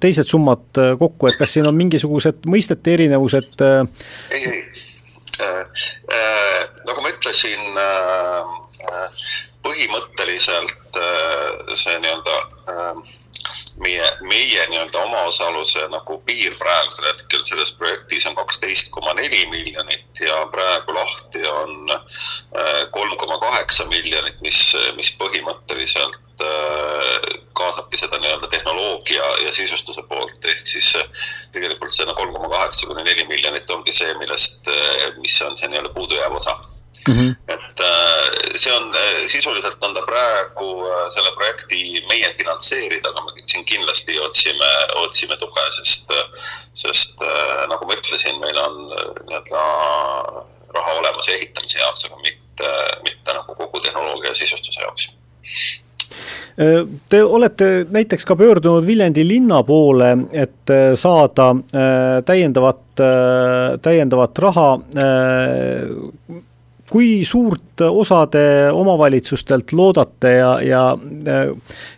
Speaker 2: teised summad kokku, et kas siin on mingisugused mõistete erinevused?
Speaker 7: ei, ei Äh, äh, nagu ma ütlesin, äh, põhimõtteliselt see nii-öelda meie, meie nii-öelda omaosaluse nagu piir praegusel hetkel selles projektis on kaksteist koma neli miljonit ja praegu lahti on kaheksa miljonit, mis, mis põhimõtteliselt kaasabki seda nii-öelda tehnoloogia ja sisustuse poolt, ehk siis tegelikult see kolm koma kaheksa kuni neli miljonit ongi see, millest, mis on see nii-öelda puudujääv osa Mm -hmm. et äh, see on, äh, sisuliselt on ta praegu äh, selle projekti meie finantseerida, aga me siin kindlasti otsime, otsime tuge, sest, sest nagu ma ütlesin, meil on nii-öelda raha olemas ehitamise jaoks, aga mitte, mitte nagu kogu tehnoloogia sisustuse jaoks
Speaker 2: Te olete näiteks ka pöördunud Viljandi linna poole, et saada täiendavat, täiendavat raha kui suurt osa te omavalitsustelt loodate ja, ja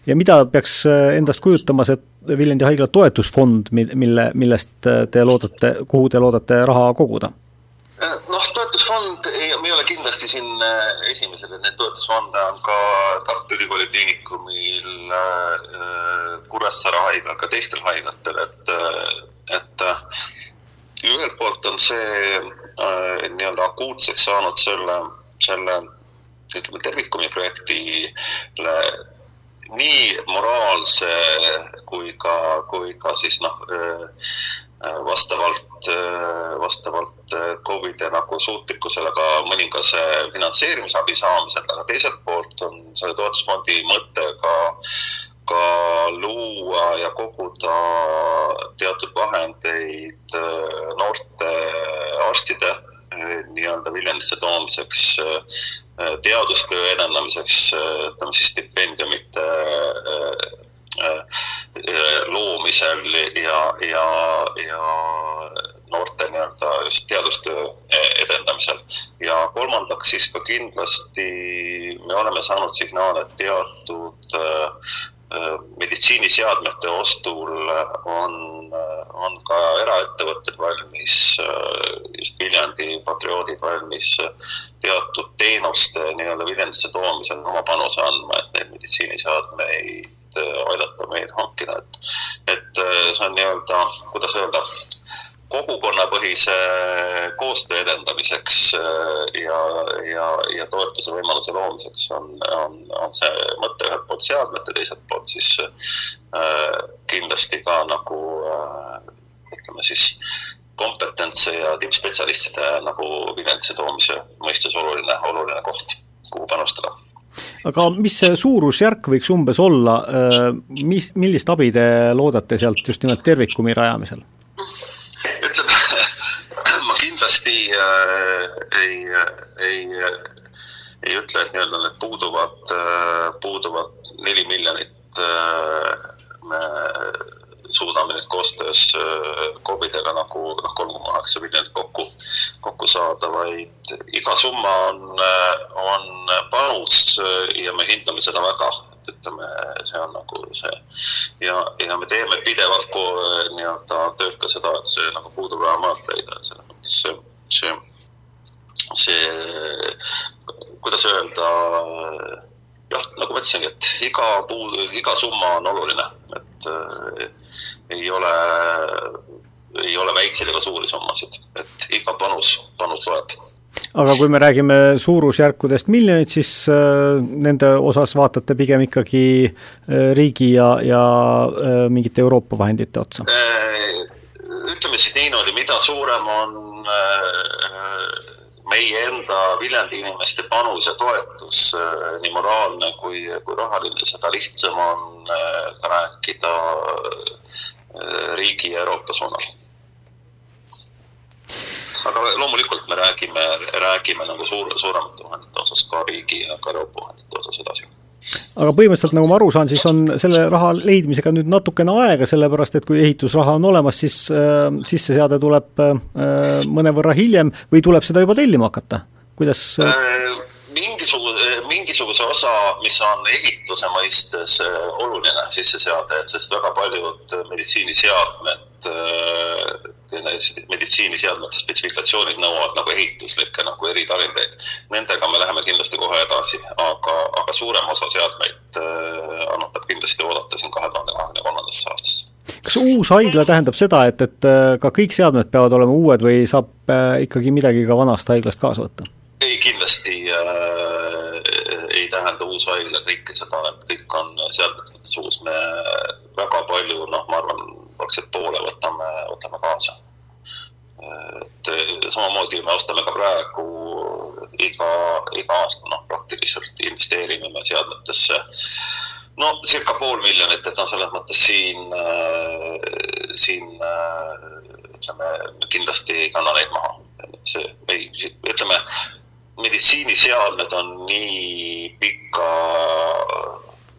Speaker 2: ja mida peaks endast kujutama see Viljandi haigla toetusfond, mille, millest te loodate, kuhu te loodate raha koguda?
Speaker 7: noh, toetusfond, me ei ole kindlasti siin esimesed, et neid toetusfonde on ka Tartu Ülikooli Kliinikumil, Kuressaare haiglal, ka teistel haiglatel, et, et ühelt poolt on see äh, nii-öelda akuutseks saanud selle, selle ütleme, Tervikumi projektile nii moraalse kui ka, kui ka siis noh, äh, vastavalt, äh, vastavalt KOV-ide nagu suutlikkusele ka mõningase finantseerimisabi saamisel, aga teiselt poolt on selle toetusfondi mõte ka ka luua ja koguda teatud vahendeid äh, noorte arstide äh, nii-öelda Viljandisse toomiseks, äh, teadustöö edendamiseks, ütleme siis stipendiumite loomisel ja, ja, ja noorte nii-öelda just teadustöö edendamisel. ja kolmandaks siis ka kindlasti me oleme saanud signaale, teatud Äh, meditsiiniseadmete ostul on, on ka eraettevõtted valmis, äh, just Viljandi patrioodid valmis teatud teenuste nii-öelda Viljandisse toomisel oma panuse andma, et neid meditsiiniseadmeid äh, aidata meil hankida, et, et see on nii-öelda, kuidas öelda, kogukonnapõhise koostöö edendamiseks äh, ja, ja, ja toetuse võimaluse loomiseks on, on, on see mõte ühelt poolt seadmete, teiselt poolt siis äh, kindlasti ka nagu äh, ütleme siis kompetentse ja tippspetsialistide nagu Viljandisse toomise mõistes oluline, oluline koht, kuhu panustada
Speaker 2: aga mis see suurusjärk võiks umbes olla, äh, mis, millist abi te loodate sealt just nimelt Tervikumi rajamisel?
Speaker 7: kindlasti äh, ei, ei, ei ütle, et nii-öelda need puuduvad äh,, puuduvad neli miljonit äh, me suudame nüüd koostöös äh, KOV-idega nagu noh, kolm koma kaheksa miljonit kokku, kokku saada, vaid iga summa on, äh, on panus äh, ja me hindame seda väga ütleme, see on nagu see ja, ja me teeme pidevalt nii-öelda tööd ka seda, et see nagu puudub raha maalt leida, et selles mõttes see, see, see, kuidas öelda, jah, nagu ma ütlesingi, et iga puu, iga summa on oluline, et äh, ei ole, ei ole väikseid ega suuri summasid, et iga panus, panus loeb
Speaker 2: aga kui me räägime suurusjärkudest miljonid, siis äh, nende osas vaatate pigem ikkagi äh, riigi ja, ja äh, mingite Euroopa vahendite otsa?
Speaker 7: ütleme siis niimoodi, mida suurem on meie enda Viljandi inimeste panus ja toetus, nii moraalne kui, kui rahaline, seda lihtsam on rääkida riigi ja Euroopa suunal aga loomulikult me räägime, räägime nagu suur, suuremate vahendite osas ka riigi ja ka Euroopa vahendite osas edasi
Speaker 2: aga põhimõtteliselt, nagu ma aru saan, siis on selle raha leidmisega nüüd natukene aega, sellepärast et kui ehitusraha on olemas, siis äh, sisseseade tuleb äh, mõnevõrra hiljem või tuleb seda juba tellima hakata, kuidas äh...?
Speaker 7: mingisuguse, mingisuguse osa, mis on ehituse mõistes äh, oluline sisseseade, sest väga paljud meditsiiniseadmed äh, meditsiiniseadmete spetsifikatsioonid nõuavad nagu ehituslikke nagu eritarindeid. Nendega me läheme kindlasti kohe edasi, aga, aga suurem osa seadmeid äh, annab kindlasti oodata siin kahe tuhande kahekümne kolmandasse aastasse.
Speaker 2: kas uus haigla tähendab seda, et, et äh, ka kõik seadmed peavad olema uued või saab äh, ikkagi midagi ka vanast haiglast kaasa võtta?
Speaker 7: ei, kindlasti äh, tähenda uus haigla kõike seda, et kõik on seadmete mõttes uus, me väga palju, noh, ma arvan, praktiliselt poole võtame, võtame kaasa. et samamoodi me ostame ka praegu iga, iga aasta noh, praktiliselt investeerime me seadmetesse no circa pool miljonit, et noh, selles mõttes siin, siin ütleme, kindlasti ei kanna neid maha. see ei, ütleme meditsiiniseadmed on nii pika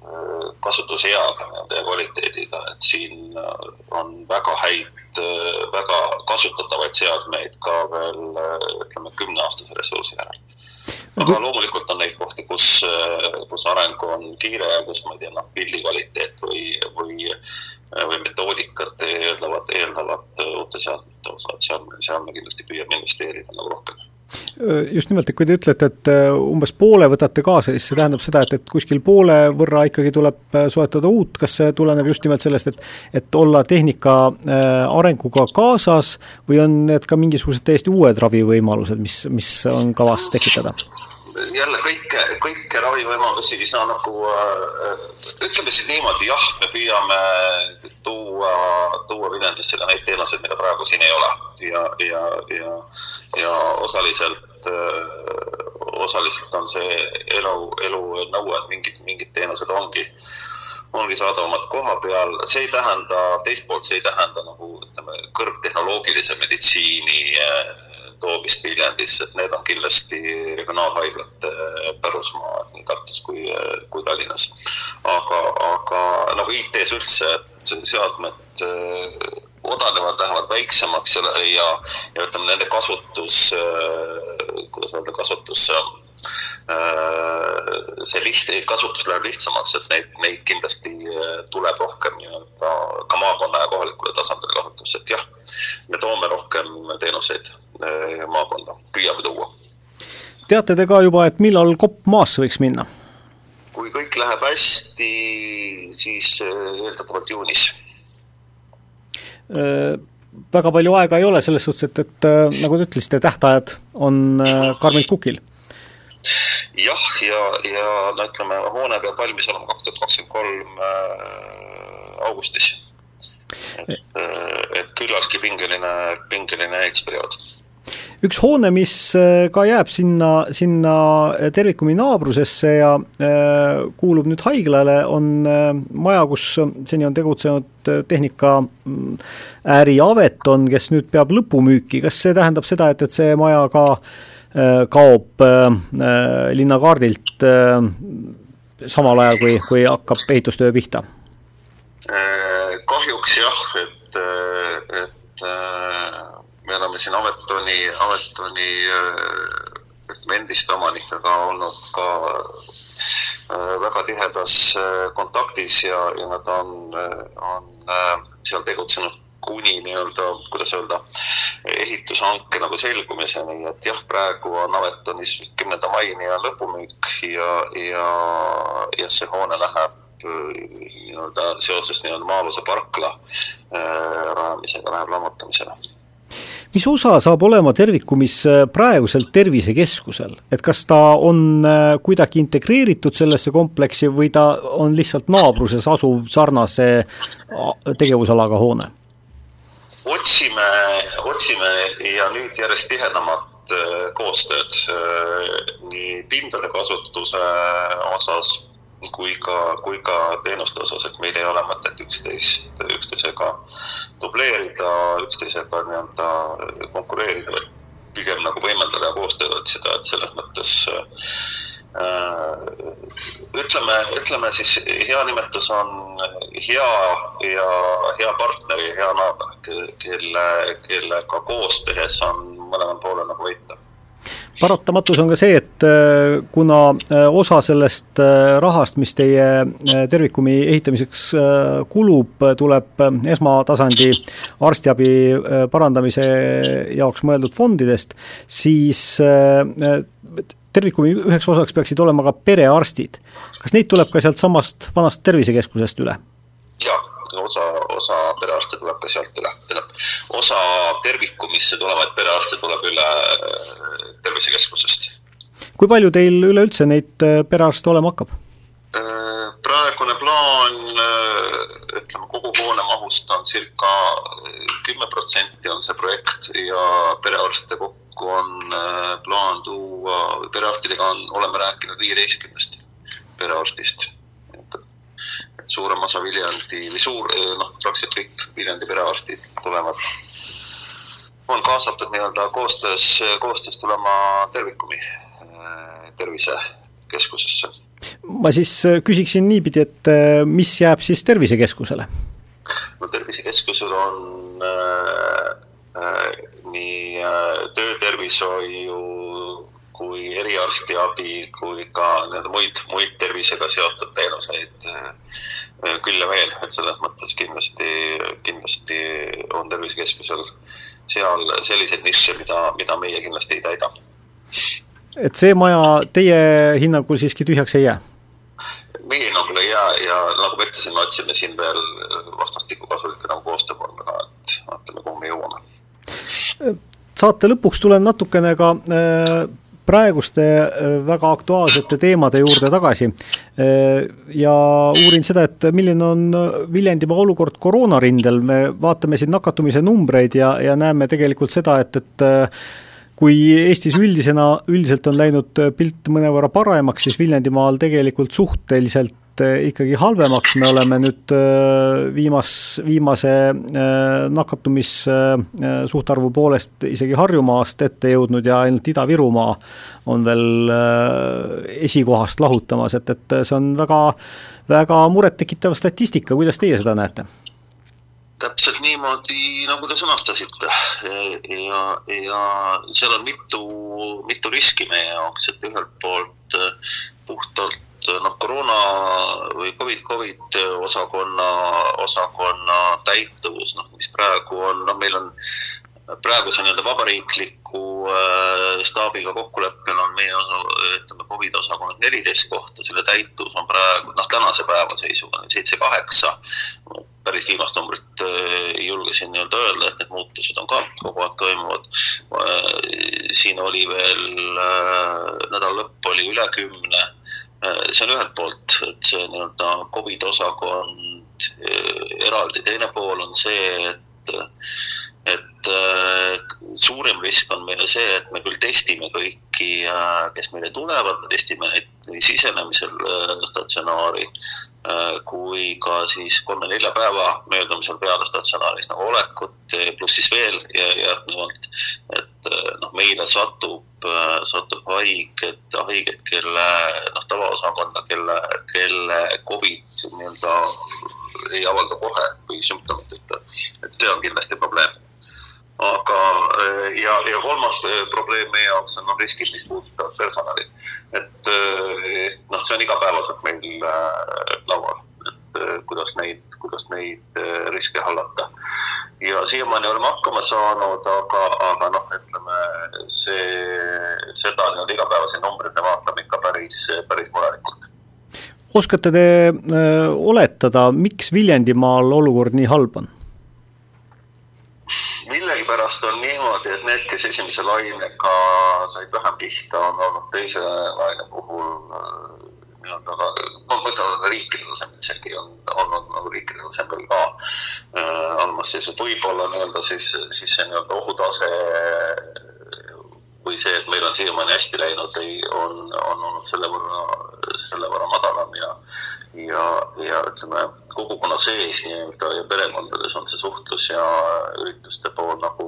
Speaker 7: äh, kasutuseaga nii-öelda ja kvaliteediga, et siin äh, on väga häid, äh, väga kasutatavaid seadmeid ka veel ütleme, kümneaastase ressursi järel. aga loomulikult on neid kohti, kus, kus areng on kiire ja kus ma ei tea, noh, pildi kvaliteet või, või, või metoodikad eeldavad, eeldavad uute seadmete osa, et seal, seal me kindlasti püüame investeerida nagu rohkem
Speaker 2: just nimelt, et kui te ütlete, et äh, umbes poole võtate kaasa, siis see tähendab seda, et, et kuskil poole võrra ikkagi tuleb äh, soetada uut, kas see tuleneb just nimelt sellest, et et olla tehnika äh, arenguga kaasas või on need ka mingisugused täiesti uued ravivõimalused, mis, mis on kavas tekitada?
Speaker 7: jälle kõike, kõiki ravivõimalusi ei saa nagu äh,, ütleme siis niimoodi, jah, me püüame tuua, tuua Viljandisse ka neid teenuseid, mida praegu siin ei ole. Ja, ja, ja, ja osaliselt äh,, osaliselt on see elu, elunõue, et mingid, mingid teenused ongi ongi saadavamad koha peal, see ei tähenda, teist poolt see ei tähenda nagu ütleme, kõrgtehnoloogilise meditsiini äh, toomist Viljandisse, et need on kindlasti regionaalhaiglate pärusmaa nii Tartus kui, kui Tallinnas. aga, aga nagu IT-s üldse, et seadmed äh, odanevad, lähevad väiksemaks ja, ja, ja ütleme, nende kasutus, äh, kuidas öelda, kasutus Äh, see liht, kasutus läheb lihtsamaks, et neid, neid kindlasti äh, tuleb rohkem nii-öelda ka maakonna ja kohalikule tasandile kasutusse, et jah, me toome rohkem teenuseid äh, maakonda, püüame tuua.
Speaker 2: teate te ka juba, et millal kopp maasse võiks minna?
Speaker 7: kui kõik läheb hästi, siis eeldatavalt juunis
Speaker 2: väga palju aega ei ole selles suhtes, et, et nagu te ütlesite, tähtajad on karmilt kukil
Speaker 7: jah, ja, ja no ütleme, hoone peab valmis olema kaks tuhat kakskümmend kolm äh, augustis. et, äh, et küllaltki pingeline, pingeline ehitusperiood
Speaker 2: üks hoone, mis äh, ka jääb sinna, sinna Tervikumi naabrusesse ja äh, kuulub nüüd haiglale, on äh, maja, kus seni on tegutsenud tehnika mm, Aveton, kes nüüd peab lõpumüüki, kas see tähendab seda, et, et see maja ka äh, Äh, kaob äh, äh, linnakaardilt samal ajal, kui, kui hakkab ehitustöö pihta?
Speaker 7: kahjuks jah, et, et me oleme siin Avetoni, Avetoni ütleme endiste omanikega olnud ka väga tihedas kontaktis ja, ja nad on, on seal tegutsenud kuni nii-öelda, kuidas öelda, ehitushanke nagu selgumiseni, et jah, praegu on Avetonis vist kümnenda maini on lõpumüük ja, ja, ja see hoone läheb äh, nii-öelda seoses nii-öelda maa-aluse parkla äh, rajamisega läheb lammutamisele
Speaker 2: mis osa saab olema Tervikumis äh, praeguselt tervisekeskusel, et kas ta on äh, kuidagi integreeritud sellesse kompleksi või ta on lihtsalt naabruses asuv sarnase tegevusalaga hoone?
Speaker 7: otsime, otsime ja nüüd järjest tihedamat äh, koostööd äh, nii pindade kasutuse osas kui ka, kui ka teenuste osas, et meil ei ole mõtet üksteist, üksteisega dubleerida, üksteisega nii-öelda konkureerida, vaid pigem nagu võimendada ja koostööd otsida, et selles mõttes äh, ütleme, ütleme siis hea nimetus on hea ja hea partner ja hea naaber, kelle, kellega koos tehes on mõlemal poolel nagu võita
Speaker 2: paratamatus on ka see, et äh, kuna äh, osa sellest äh, rahast, mis teie tervikumi ehitamiseks kulub, tuleb esmatasandi arstiabi parandamise jaoks mõeldud fondidest, siis tervikumi üheks osaks peaksid olema ka perearstid. kas neid tuleb ka sealtsamast vanast tervisekeskusest üle?
Speaker 7: jaa, osa, osa perearste tuleb ka sealt üle, tähendab, osa tervikumisse tulevaid perearste tuleb üle äh, tervisekeskusest.
Speaker 2: kui palju teil üleüldse neid perearste olema hakkab?
Speaker 7: praegune plaan, ütleme kogu hoone mahust on circa kümme protsenti on see projekt ja perearste kokku on plaan tuua, perearstidega on, oleme rääkinud viieteistkümnest perearstist suurem osa Viljandi või suur, noh, praktiliselt kõik Viljandi perearstid tulevad, on kaasatud nii-öelda koostöös, koostöös tulema Tervikumi äh, tervisekeskusesse.
Speaker 2: ma siis äh, küsiksin niipidi, et mis jääb siis Tervisekeskusele?
Speaker 7: no Tervisekeskusel on äh, äh, nii äh, töötervishoiu kui eriarstiabi kui ka nii-öelda muid, muid tervisega seotud teenuseid äh, küll ja veel, et selles mõttes kindlasti, kindlasti on Tervisekeskusel seal selliseid nišše, mida, mida meie kindlasti ei täida.
Speaker 2: et see maja teie hinnangul siiski tühjaks ei jää?
Speaker 7: meie hinnangul ei jää ja nagu ma ütlesin, me otsime siin veel vastastikku kasulikke nagu koostöövorme ka, et vaatame, kuhu me jõuame.
Speaker 2: saate lõpuks tulen natukene ka äh, praeguste äh, väga aktuaalsete teemade juurde tagasi. Äh, ja uurin seda, et milline on Viljandimaa olukord koroonarindel, me vaatame siin nakatumise numbreid ja, ja näeme tegelikult seda, et, et äh, kui Eestis üldisena, üldiselt on läinud pilt mõnevõrra paremaks, siis Viljandimaal tegelikult suhteliselt ikkagi halvemaks, me oleme nüüd viimas, viimase nakatumis suhtarvu poolest isegi Harjumaast ette jõudnud ja ainult Ida-Virumaa on veel esikohast lahutamas, et, et see on väga, väga murettekitav statistika, kuidas teie seda näete?
Speaker 7: täpselt niimoodi, nagu te sõnastasite ja, ja seal on mitu, mitu riski meie jaoks, et ühelt poolt puhtalt noh, koroona või Covid, Covid osakonna, osakonna täituvus, noh, mis praegu on, noh, meil on praeguse nii-öelda vabariikliku äh, staabiga kokkuleppel on meie osa, ütleme, Covid osakonnad neliteist kohta, selle täituvus on praegu, noh, tänase päeva seisuga seitse-kaheksa. päris viimast numbrit äh, ei julge siin nii-öelda öelda, et need muutused on ka kogu aeg toimuvad siin oli veel nädala lõpp oli üle kümne see on ühelt poolt, et see nii-öelda Covid osakond äh, eraldi, teine pool on see, et et äh, suurem risk on meile see, et me küll testime kõiki äh,, kes meile tulevad, me testime neid sisenemisel äh, statsionaari äh, kui ka siis kolme-nelja päeva möödumisel peale statsionaaris nagu olekut, pluss siis veel järgnevalt, et äh, noh, meile satub äh,, satub haiged, haiged, kelle noh, tavaosakonda, kelle, kelle Covid nii-öelda ei avalda kohe või sümptomiteta, et see on kindlasti probleem aga eh, ja, ja kolmas eh, probleem meie jaoks on noh, riskid, mis puudutavad personali. et noh, see on igapäevaselt meil laual, kuidas neid, kuidas neid riske hallata. ja siiamaani oleme hakkama saanud, aga, aga noh, ütleme see, seda nii-öelda igapäevaseid numbreid me vaatame ikka päris, päris murelikult
Speaker 2: oskate te öö, oletada, miks Viljandimaal olukord nii halb on?
Speaker 7: millegipärast on niimoodi, et need, kes esimese lainega said vähem pihta, on olnud teise laine puhul äh, nii-öelda ka, ma mõtlen riikide tasemel isegi on olnud nagu riikide tasemel ka äh, andmas siis võib-olla nii-öelda siis, siis see nii-öelda ohutase või see, et meil on siiamaani hästi läinud, ei, on, on olnud selle võrra, selle võrra madalam ja ja, ja ütleme, kogukonna sees nii-öelda ja perekondades on see suhtlus ja ürituste pool nagu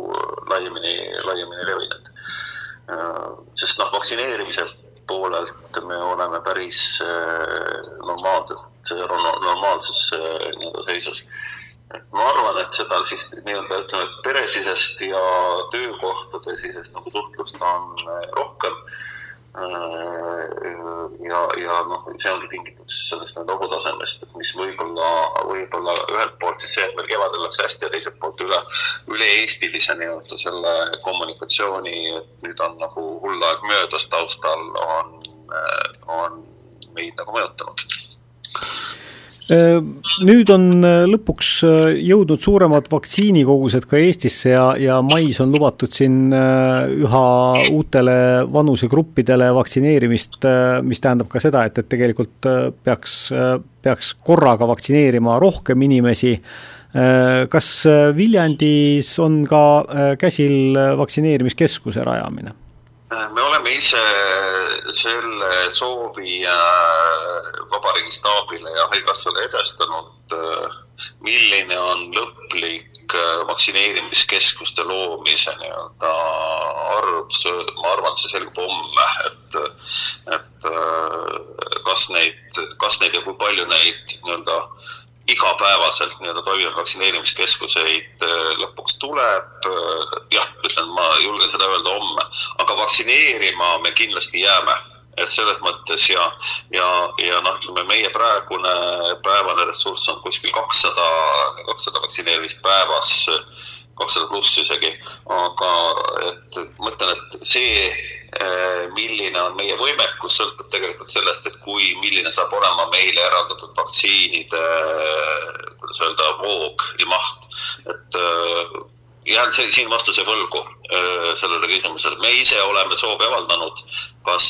Speaker 7: laiemini, laiemini levinud. sest noh, vaktsineerimise poolelt me oleme päris äh, normaalselt, normaalses äh, nii-öelda seisus. ma arvan, et seda siis nii-öelda ütleme, peresisest ja töökohtadesisest nagu suhtlust on äh, rohkem ja, ja noh, see ongi tingitud siis sellest nii-öelda ohutasemest, et mis võib-olla, võib-olla ühelt poolt siis see, et meil kevadel läks hästi ja teiselt poolt üle, üle-eestilise nii-öelda selle kommunikatsiooni, et nüüd on nagu hull aeg möödas taustal, on, on meid nagu mõjutanud
Speaker 2: Nüüd on lõpuks jõudnud suuremad vaktsiinikogused ka Eestisse ja, ja mais on lubatud siin üha uutele vanusegruppidele vaktsineerimist, mis tähendab ka seda, et, et tegelikult peaks, peaks korraga vaktsineerima rohkem inimesi. kas Viljandis on ka käsil vaktsineerimiskeskuse rajamine?
Speaker 7: Me oleme ise selle soovi Vabariigi staabile ja Haigekassale edastanud, milline on lõplik vaktsineerimiskeskuste loomise nii-öelda arv, ma arvan, see selgub homme, et, et kas neid, kas neid ja kui palju neid nii-öelda igapäevaselt nii-öelda toimivaid vaktsineerimiskeskuseid äh, lõpuks tuleb. Äh, jah, ütlen, ma julgen seda öelda homme, aga vaktsineerima me kindlasti jääme et selles mõttes ja, ja, ja noh, ütleme meie praegune päevane ressurss on kuskil kakssada, kakssada vaktsineerimist päevas, kakssada pluss isegi, aga et mõtlen, et see Äh, milline on meie võimekus, sõltub tegelikult sellest, et kui, milline saab olema meile eraldatud vaktsiinide, kuidas öelda, voog ja maht. et äh, jään siin vastuse võlgu äh, sellele küsimusele. me ise oleme soovi avaldanud, kas,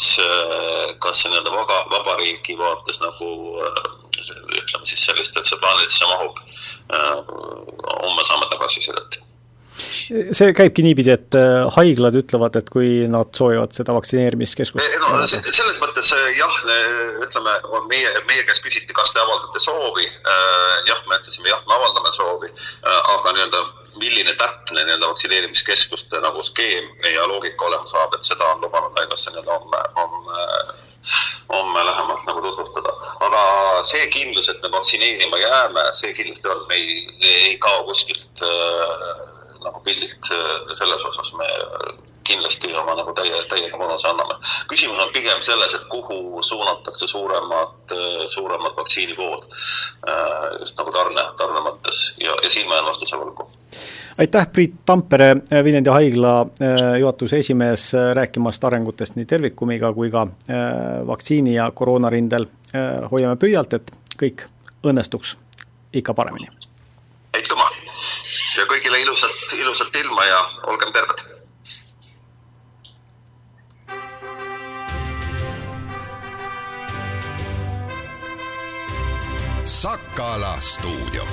Speaker 7: kas see nii-öelda vaba, vabariigi vaates nagu ütleme siis sellist, et see plaanidesse mahub. homme saame tagasisidet
Speaker 2: see käibki niipidi, et äh, haiglad ütlevad, et kui nad soovivad seda vaktsineerimiskeskust
Speaker 7: no selles mõttes äh, jah, ütleme, meie, meie käest küsiti, kas te avaldate soovi, äh, jah, me ütlesime jah, me avaldame soovi, aga nii-öelda milline täpne nii-öelda vaktsineerimiskeskuste nagu skeem ja loogika olema saab, et seda on lubanud haigekassa nii-öelda homme, homme homme lähemalt nagu tutvustada. aga see kindlus, et me vaktsineerima jääme, see kindlasti on, me ei, ei kao kuskilt äh, nagu pildilt äh, selles osas me kindlasti oma nagu täie, täiega panuse anname. küsimus on pigem selles, et kuhu suunatakse suuremad, äh, suuremad vaktsiinivood äh, just nagu tarne, tarne mõttes ja, ja siin ma jään vastuse võlgu
Speaker 2: aitäh, Priit Tampere, Viljandi haigla juhatuse esimees, rääkimast arengutest nii Tervikumiga kui ka vaktsiini ja koroonarindel. hoiame pöialt, et kõik õnnestuks ikka paremini.
Speaker 7: aitüma! ja kõigile ilusat, ilusat ilma ja olgem terved.
Speaker 1: Sakala stuudio